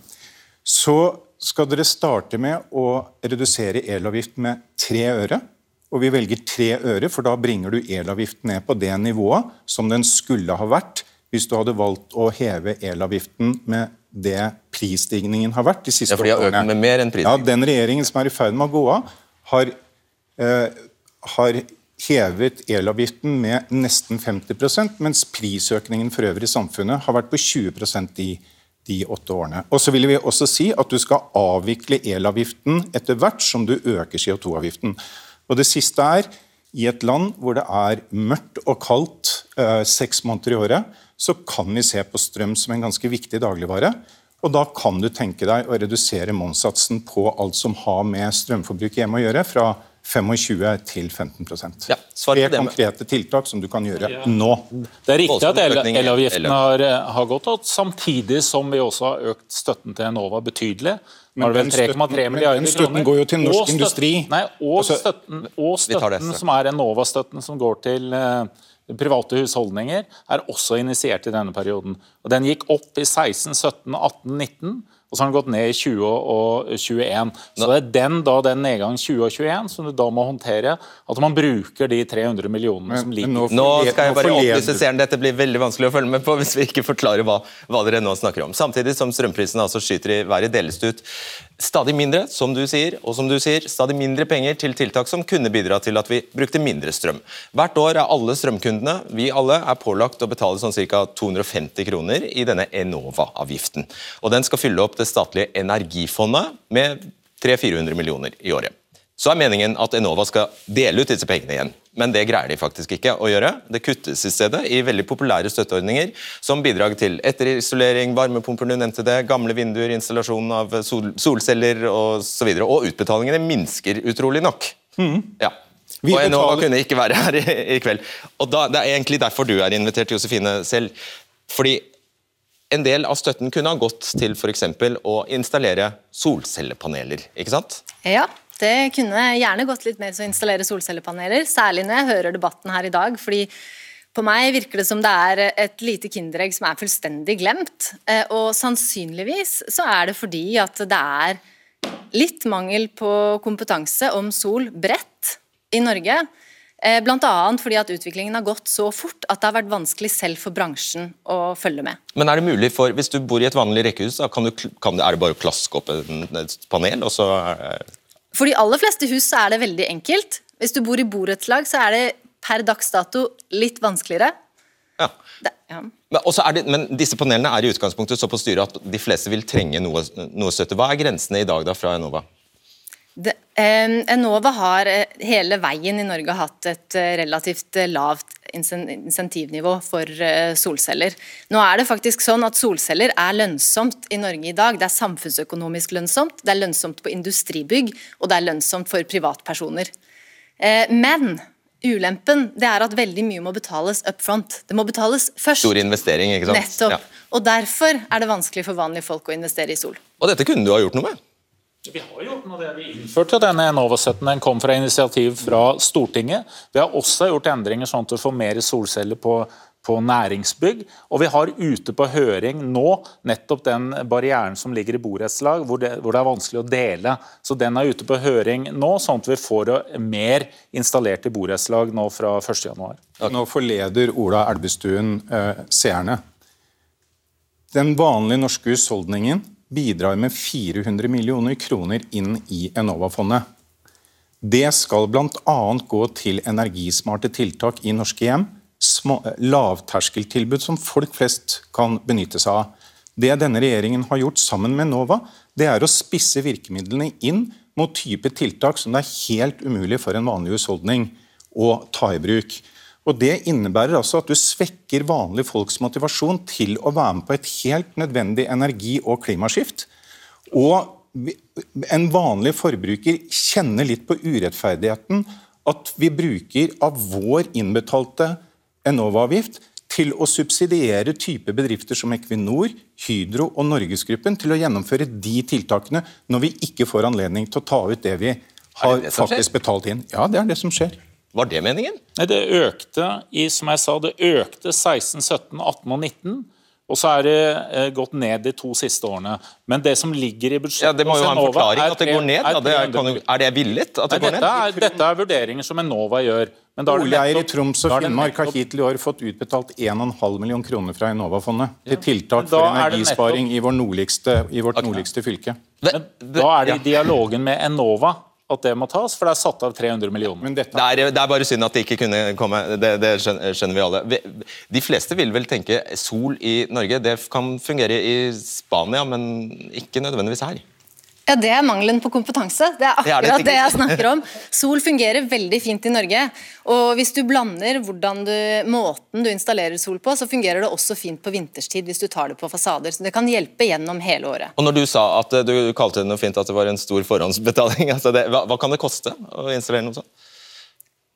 Så skal dere starte med å redusere elavgiften med tre øre. Og vi velger tre øre, for da bringer du elavgiften ned på det nivået som den skulle ha vært hvis du hadde valgt å heve elavgiften med det prisstigningen har vært de siste ja, for de har økt med mer enn Ja, Den regjeringen som er i ferd med å gå av, har, eh, har hevet elavgiften med nesten 50% mens prisøkningen for øvrig i samfunnet har vært på 20% de, de åtte årene. Og så vil vi også si at du skal avvikle elavgiften etter hvert som du øker CO2-avgiften. Og det siste er i et land hvor det er mørkt og kaldt eh, seks måneder i året, så kan vi se på strøm som en ganske viktig dagligvare. Og da kan du tenke deg å redusere momssatsen på alt som har med strømforbruk hjemme å gjøre, fra 25 til 15% ja, Tre konkrete tiltak som du kan gjøre ja. nå. Det er riktig at elavgiften har, har, gått opp, samtidig som vi også har økt støtten til Enova betydelig. Men den støtten, den støtten går jo til norsk og industri. Nei, og altså, støtten, og støtten som er Enova-støtten som går til uh, private husholdninger, er også initiert i denne perioden. Og Den gikk opp i 16, 17, 18, 19 og så har den gått ned i 20 og 21. Så det er den, da, den nedgangen 20 og 21 som du da må håndtere. At man bruker de 300 millionene som ligger nå, nå, skal jeg bare opplyse seeren, Dette blir veldig vanskelig å følge med på hvis vi ikke forklarer hva, hva dere nå snakker om. Samtidig som strømprisene altså skyter i været, deles det ut stadig mindre, som du sier, og som du sier, stadig mindre penger til tiltak som kunne bidra til at vi brukte mindre strøm. Hvert år er alle strømkundene, vi alle, er pålagt å betale sånn ca. 250 kroner i denne Enova-avgiften. Og Den skal fylle opp det statlige energifondet med 300-400 millioner i året. Så er meningen at Enova skal dele ut disse pengene igjen, men det greier de faktisk ikke å gjøre. Det kuttes i stedet i veldig populære støtteordninger som bidrag til etterisolering, varmepumper, du nevnte det, gamle vinduer, installasjon av sol solceller osv. Og, og utbetalingene minsker utrolig nok. Mm. Ja. og Enova kunne ikke være her i, i kveld. Og da, Det er egentlig derfor du er invitert, Josefine selv. Fordi en del av støtten kunne ha gått til f.eks. å installere solcellepaneler, ikke sant? Ja, det kunne gjerne gått litt mer til å installere solcellepaneler, særlig når jeg hører debatten her i dag. fordi på meg virker det som det er et lite kinderegg som er fullstendig glemt. Eh, og sannsynligvis så er det fordi at det er litt mangel på kompetanse om sol bredt i Norge. Eh, Bl.a. fordi at utviklingen har gått så fort at det har vært vanskelig selv for bransjen å følge med. Men er det mulig for, Hvis du bor i et vanlig rekkehus, kan du, kan, er det bare å klaske opp et panel? og så... For de aller fleste hus så er det veldig enkelt. Hvis du bor i borettslag, så er det per dags dato litt vanskeligere. Ja. Det, ja. Men, det, men, disse panelene er i utgangspunktet så på styret at de fleste vil trenge noe, noe støtte. Hva er grensene i dag da fra Enova? Det, eh, Enova har eh, hele veien i Norge hatt et eh, relativt eh, lavt insentivnivå for solceller. Nå er det faktisk sånn at Solceller er lønnsomt i Norge i dag. Det er samfunnsøkonomisk lønnsomt, det er lønnsomt på industribygg og det er lønnsomt for privatpersoner. Men ulempen det er at veldig mye må betales up front. Det må betales først. Stor investering, ikke sant? Nettopp. Ja. Og Derfor er det vanskelig for vanlige folk å investere i sol. Og dette kunne du ha gjort noe med? Vi har gjort noe det vi innførte denne Enova-støtten. Den kom fra initiativ fra Stortinget. Vi har også gjort endringer sånn at du får mer solceller på, på næringsbygg. Og vi har ute på høring nå nettopp den barrieren som ligger i borettslag, hvor, hvor, det er vanskelig å dele. Så den er ute på høring nå, sånn at vi får mer installert i borettslag nå fra 1.1. Nå forleder Ola Elvestuen eh, seerne. Den vanlige norske husholdningen bidrar med 400 millioner kroner inn i Enova-fondet. Det skal bl.a. gå til energismarte tiltak i norske hjem, lavterskeltilbud som folk flest kan benytte seg av. Det denne regjeringen har gjort sammen med Enova, det er å spisse virkemidlene inn mot type tiltak som det er helt umulig for en vanlig husholdning å ta i bruk. Og Det innebærer altså at du svekker vanlige folks motivasjon til å være med på et helt nødvendig energi- og klimaskift. Og en vanlig forbruker kjenner litt på urettferdigheten at vi bruker av vår innbetalte Enova-avgift til å subsidiere type bedrifter som Equinor, Hydro og Norgesgruppen til å gjennomføre de tiltakene når vi ikke får anledning til å ta ut det vi har det det faktisk betalt inn. Ja, det er det som skjer. Var det meningen? Nei, Det økte i, som jeg sa, det økte 16, 17, 18 og 19. Og så er det eh, gått ned de to siste årene. Men det som ligger i budsjettet ja, Det må jo ha en forklaring at det går ned. Er, det er, kan, er, det villet at det Nei, går ned? Dette er, dette er vurderinger som Enova gjør. Boligeier i Troms og Finnmark har hittil i år fått utbetalt 1,5 million kroner fra Enova-fondet til tiltak for energisparing i, vår nordligste, i vårt nordligste fylke. Men da er det i dialogen med Enova at det må tas, for det er satt av 300 millioner. Det er, det, er, bare synd at det ikke kunne komme. Det, det, skjønner vi alle. De fleste vil vel tenke sol i Norge. Det kan fungere i Spania, men ikke nødvendigvis her. Ja, Det er mangelen på kompetanse. Det er akkurat det, det, jeg snakker om. Sol fungerer veldig fint i Norge. Og hvis du blander du, måten du installerer sol på, så fungerer det også fint på vinterstid hvis du tar det på fasader. Så det kan hjelpe gjennom hele året. Og når Du sa at du kalte det noe fint at det var en stor forhåndsbetaling. *laughs* Altså det, hva, hva, kan det koste å installere noe sånt?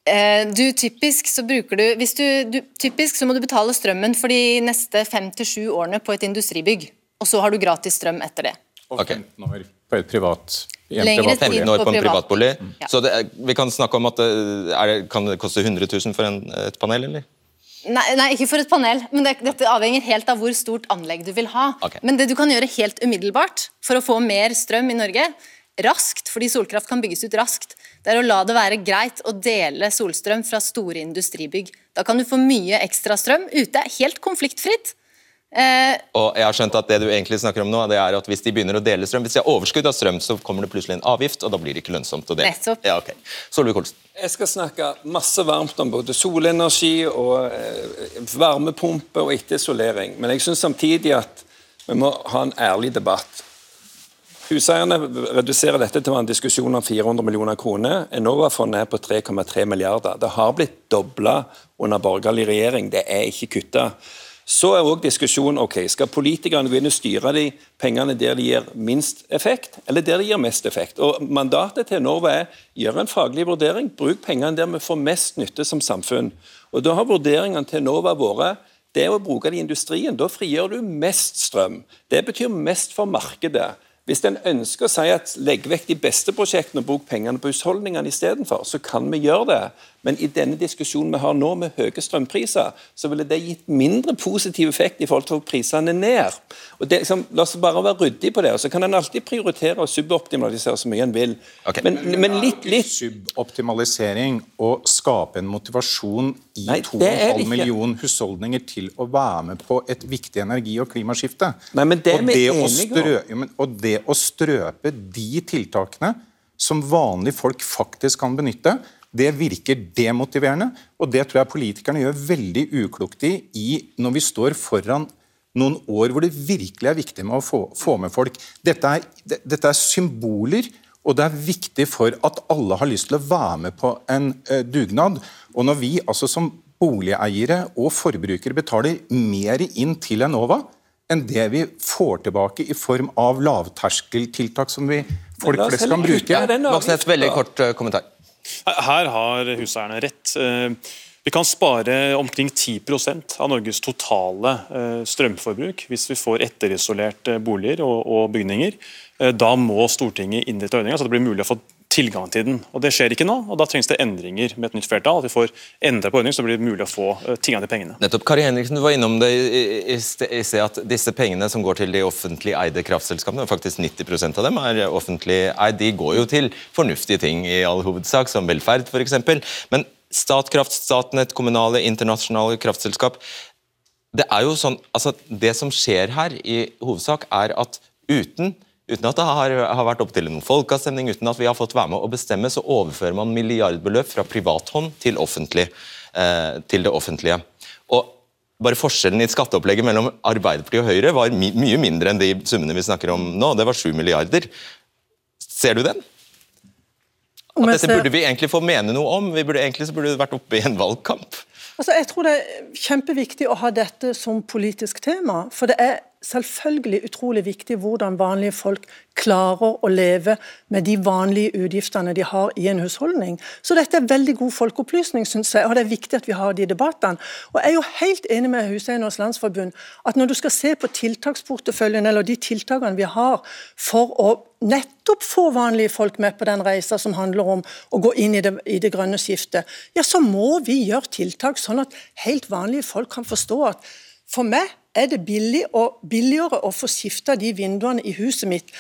Eh, du, typisk så bruker du, hvis du, du Typisk så må du betale strømmen for de neste fem til sju årene på et industribygg. Og så har du gratis strøm etter det. Og 15 år på et privat Lengre privat, tid år på, en privatbolig. Mm. Ja. Så det, vi kan snakke om at det, kan det koste 100 000 for en, et panel, eller? Nei, nei, ikke for et panel, men det, dette avhenger helt av hvor stort anlegg du vil ha. Okay. Men det du kan gjøre helt umiddelbart for å få mer strøm i Norge, raskt, fordi solkraft kan bygges ut raskt, det er å la det være greit å dele solstrøm fra store industribygg. Da kan du få mye ekstra strøm ute, helt konfliktfritt. Eh, og jeg har skjønt at det du egentlig snakker om nå, det er at hvis de begynner å dele strøm, hvis de har overskudd av strøm, så kommer det plutselig en avgift, og da blir det ikke lønnsomt å dele. Nettopp. Ja, okay. Solveig Jeg skal snakke masse varmt om både solenergi og eh, varmepumpe og etterisolering, men jeg syns samtidig at vi må ha en ærlig debatt. Huseierne reduserer dette til en diskusjon om 400 millioner kroner. Enova-fondet er på 3,3 milliarder. Det har blitt dobla under borgerlig regjering, det er ikke kutta. Så er også diskusjonen ok, skal politikerne begynne å styre de pengene der de gir minst effekt, eller der de gir mest effekt. Og Mandatet til Enova er gjør en faglig vurdering, bruk pengene der vi får mest nytte som samfunn. Og Da har vurderingene til Enova vært det å bruke det i industrien. Da frigjør du mest strøm. Det betyr mest for markedet. Hvis en ønsker å si at legg vekk de beste prosjektene og bruk pengene på husholdningene istedenfor, så kan vi gjøre det. Men i denne diskusjonen vi har nå med høye strømpriser, så ville det gitt mindre positiv effekt i forhold til å få prisene ned. Og det, liksom, La oss bare være ryddig på det. og Så kan en alltid prioritere og suboptimalisere så mye en vil. Okay. Men, men, litt, litt Suboptimalisering og skape en motivasjon i 2,5 millioner husholdninger til å være med på et viktig energi- og klimaskifte. Nei, men det er vi enige om. Og det å strøpe de tiltakene som vanlige folk faktisk kan benytte, det virker demotiverende. Og det tror jeg politikerne gjør veldig uklokt i, i når vi står foran noen år hvor det virkelig er viktig med å få, få med folk. Dette er, dette er, symboler, og det er viktig for at alle har lyst til å være med på en uh, dugnad. Og når vi altså som boligeiere og forbrukere betaler mer inn til Enova, enn det vi får tilbake i form av lavterskeltiltak som vi folk flest kan bruke. Vaksnes, veldig kort uh, kommentar. Her har huseierne rett. Uh, vi kan spare omkring 10% av Norges totale uh, strømforbruk hvis vi får etterisolert boliger og, bygninger. Da må Stortinget innrette ordninga så det blir mulig å få tilgang til den. Og Det skjer ikke nå, og da trengs det endringer med et nytt flertall. At vi får endra på ordningen så det blir mulig å få eh, tilgang til pengene. Nettopp. Kari Henriksen, du var innom det i sted at disse pengene som går til de offentlig eide kraftselskapene, faktisk 90% av dem er offentlig eid, de går jo til fornuftige ting i all hovedsak, som velferd f.eks. Men Statkraft, Statnett, kommunale, internasjonale kraftselskap Det er jo sånn, altså det som skjer her i hovedsak, er at uten Uten at det har, har vært opp til noen folkeavstemning, uten at vi har fått være med å bestemme, så overfører man milliardbeløp fra privathånd til, offentlig, eh, til det offentlige. Og bare Forskjellen i skatteopplegget mellom Arbeiderpartiet og Høyre var my mye mindre enn de summene vi snakker om nå. Det var 7 milliarder. Ser du den? At dette burde vi egentlig få mene noe om. Vi burde, egentlig så burde det vært oppe i en valgkamp. Altså, jeg tror det er kjempeviktig å ha dette som politisk tema. For det er selvfølgelig utrolig viktig hvordan vanlige folk klarer å leve med de vanlige utgiftene de har i en husholdning. Så dette er veldig god folkeopplysning, syns jeg, og det er viktig at vi har de debattene. Og Jeg er jo helt enig med Huseinernes Landsforbund at når du skal se på tiltaksporteføljen, eller de tiltakene vi har for å nettopp få vanlige folk med på den reisa som handler om å gå inn i det, i det grønne skiftet, ja, så må vi gjøre tiltak sånn at helt vanlige folk kan forstå at for meg er det billig og billigere å få skifta de vinduene i huset mitt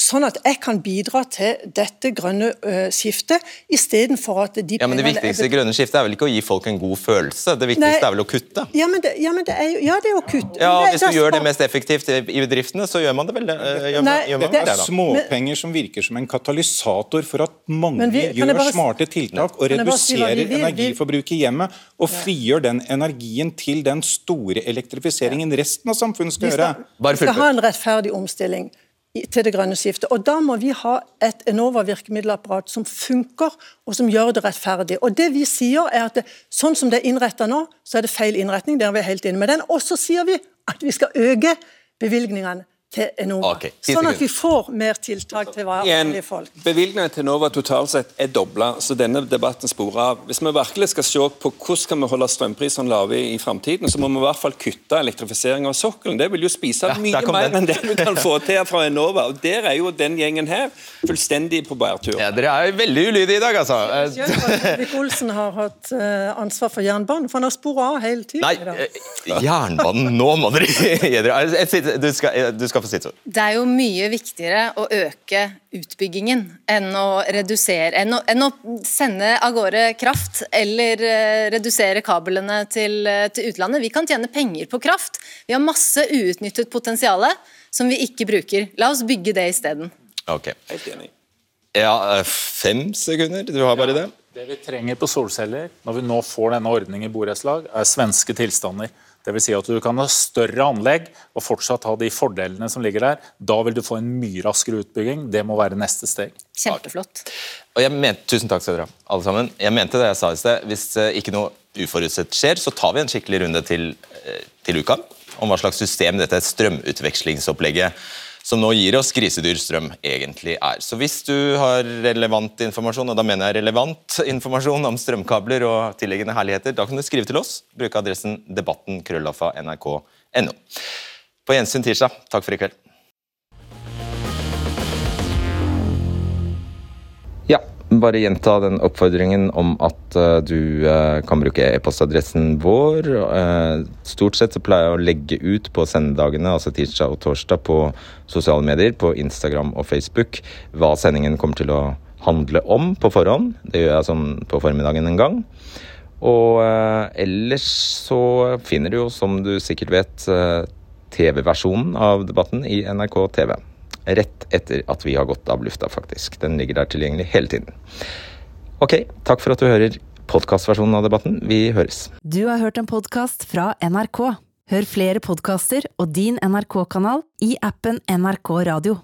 sånn at jeg kan bidra til dette grønne skiftet, istedenfor at de ja, men Det viktigste i grønne skiftet er vel ikke å gi folk en god følelse, det viktigste Nei. er vel å kutte? Ja, men det, ja, men det er, ja, det er å kutte. Ja, Hvis du gjør det mest effektivt i bedriftene, så gjør man det vel gjør, Nei, gjør man det, det er småpenger som virker som en katalysator for at mange vi, gjør bare, smarte tiltak og reduserer energiforbruket i hjemmet, og frigjør den energien til den store elektrifiseringen resten av samfunnet skal, skal gjøre. Vi skal ha en rettferdig omstilling til det grønne skiftet. Og Da må vi ha et Enova-virkemiddelapparat som funker, og som gjør det rettferdig. Og det vi sier er at det, Sånn som det er innretta nå, så er det feil innretning. Der er vi helt inne med den. Og så sier vi at vi skal øke bevilgningene til Enova. Okay, sånn at vi får mer tiltak til vanlige folk. Bevilgningene til Enova totalt sett er dobla, så denne debatten sporer av. Hvis vi virkelig skal se på hvordan kan vi holde strømprisene lave i, i framtiden, så må vi i hvert fall kutte elektrifisering av sokkelen. Det vil jo spise ja, mye mer enn det du kan få til fra Enova. Og Der er jo den gjengen her fullstendig på bærtur. Ja, dere er veldig ulydige i dag, altså. Vik Olsen har hatt uh, ansvar for jernbanen, for han har sporet av hele tiden. Nei, uh, jernbanen, nå må dere dere. Du skal, du skal skal få sitt ord. Det er jo mye viktigere å øke utbyggingen enn å redusere enn å, enn å sende av gårde kraft eller uh, redusere kablene til, uh, til, utlandet. Vi kan tjene penger på kraft. Vi har masse uutnyttet potensial som vi ikke bruker. La oss bygge det isteden. Okay. Ja, eh, fem sekunder. Du har bare det. Det vi trenger på solceller, når vi nå får denne ordningen i borettslag, er svenske tilstander. Dvs. Si at du kan ha større anlegg og fortsatt ha de fordelene som ligger der. Da vil du få en mye raskere utbygging. Det må være neste steg. Kjempeflott. Og jeg mente, tusen takk skal dere ha, alle sammen. Jeg mente det jeg sa i sted. Hvis eh, ikke noe uforutsett skjer, så tar vi en skikkelig runde til, eh, til uka om hva slags system dette strømutvekslingsopplegget som nå gir oss grisedyr strøm, egentlig er. Så hvis du har relevant informasjon, og da mener jeg relevant informasjon om strømkabler og tilliggende herligheter, da kan du skrive til oss. Bruke adressen debatten krøllalfa nrk.no. På gjensyn tirsdag. Takk for i kveld. Ja, bare gjenta den oppfordringen om at uh, du uh, kan bruke e-postadressen vår. Uh, stort sett så pleier jeg å legge ut på sendedagene, altså tirsdag og torsdag, på sosiale medier, på Instagram og Facebook, hva sendingen kommer til å handle om på forhånd. Det gjør jeg sånn på formiddagen en gang. Og ellers så finner du jo, som du sikkert vet, TV-versjonen av debatten i NRK TV rett etter at vi har gått av lufta, faktisk. Den ligger der tilgjengelig hele tiden. Ok, takk for at du hører podkastversjonen av debatten. Vi høres. Du har hørt en podkast fra NRK. Hør flere podkaster og din NRK-kanal i appen NRK Radio.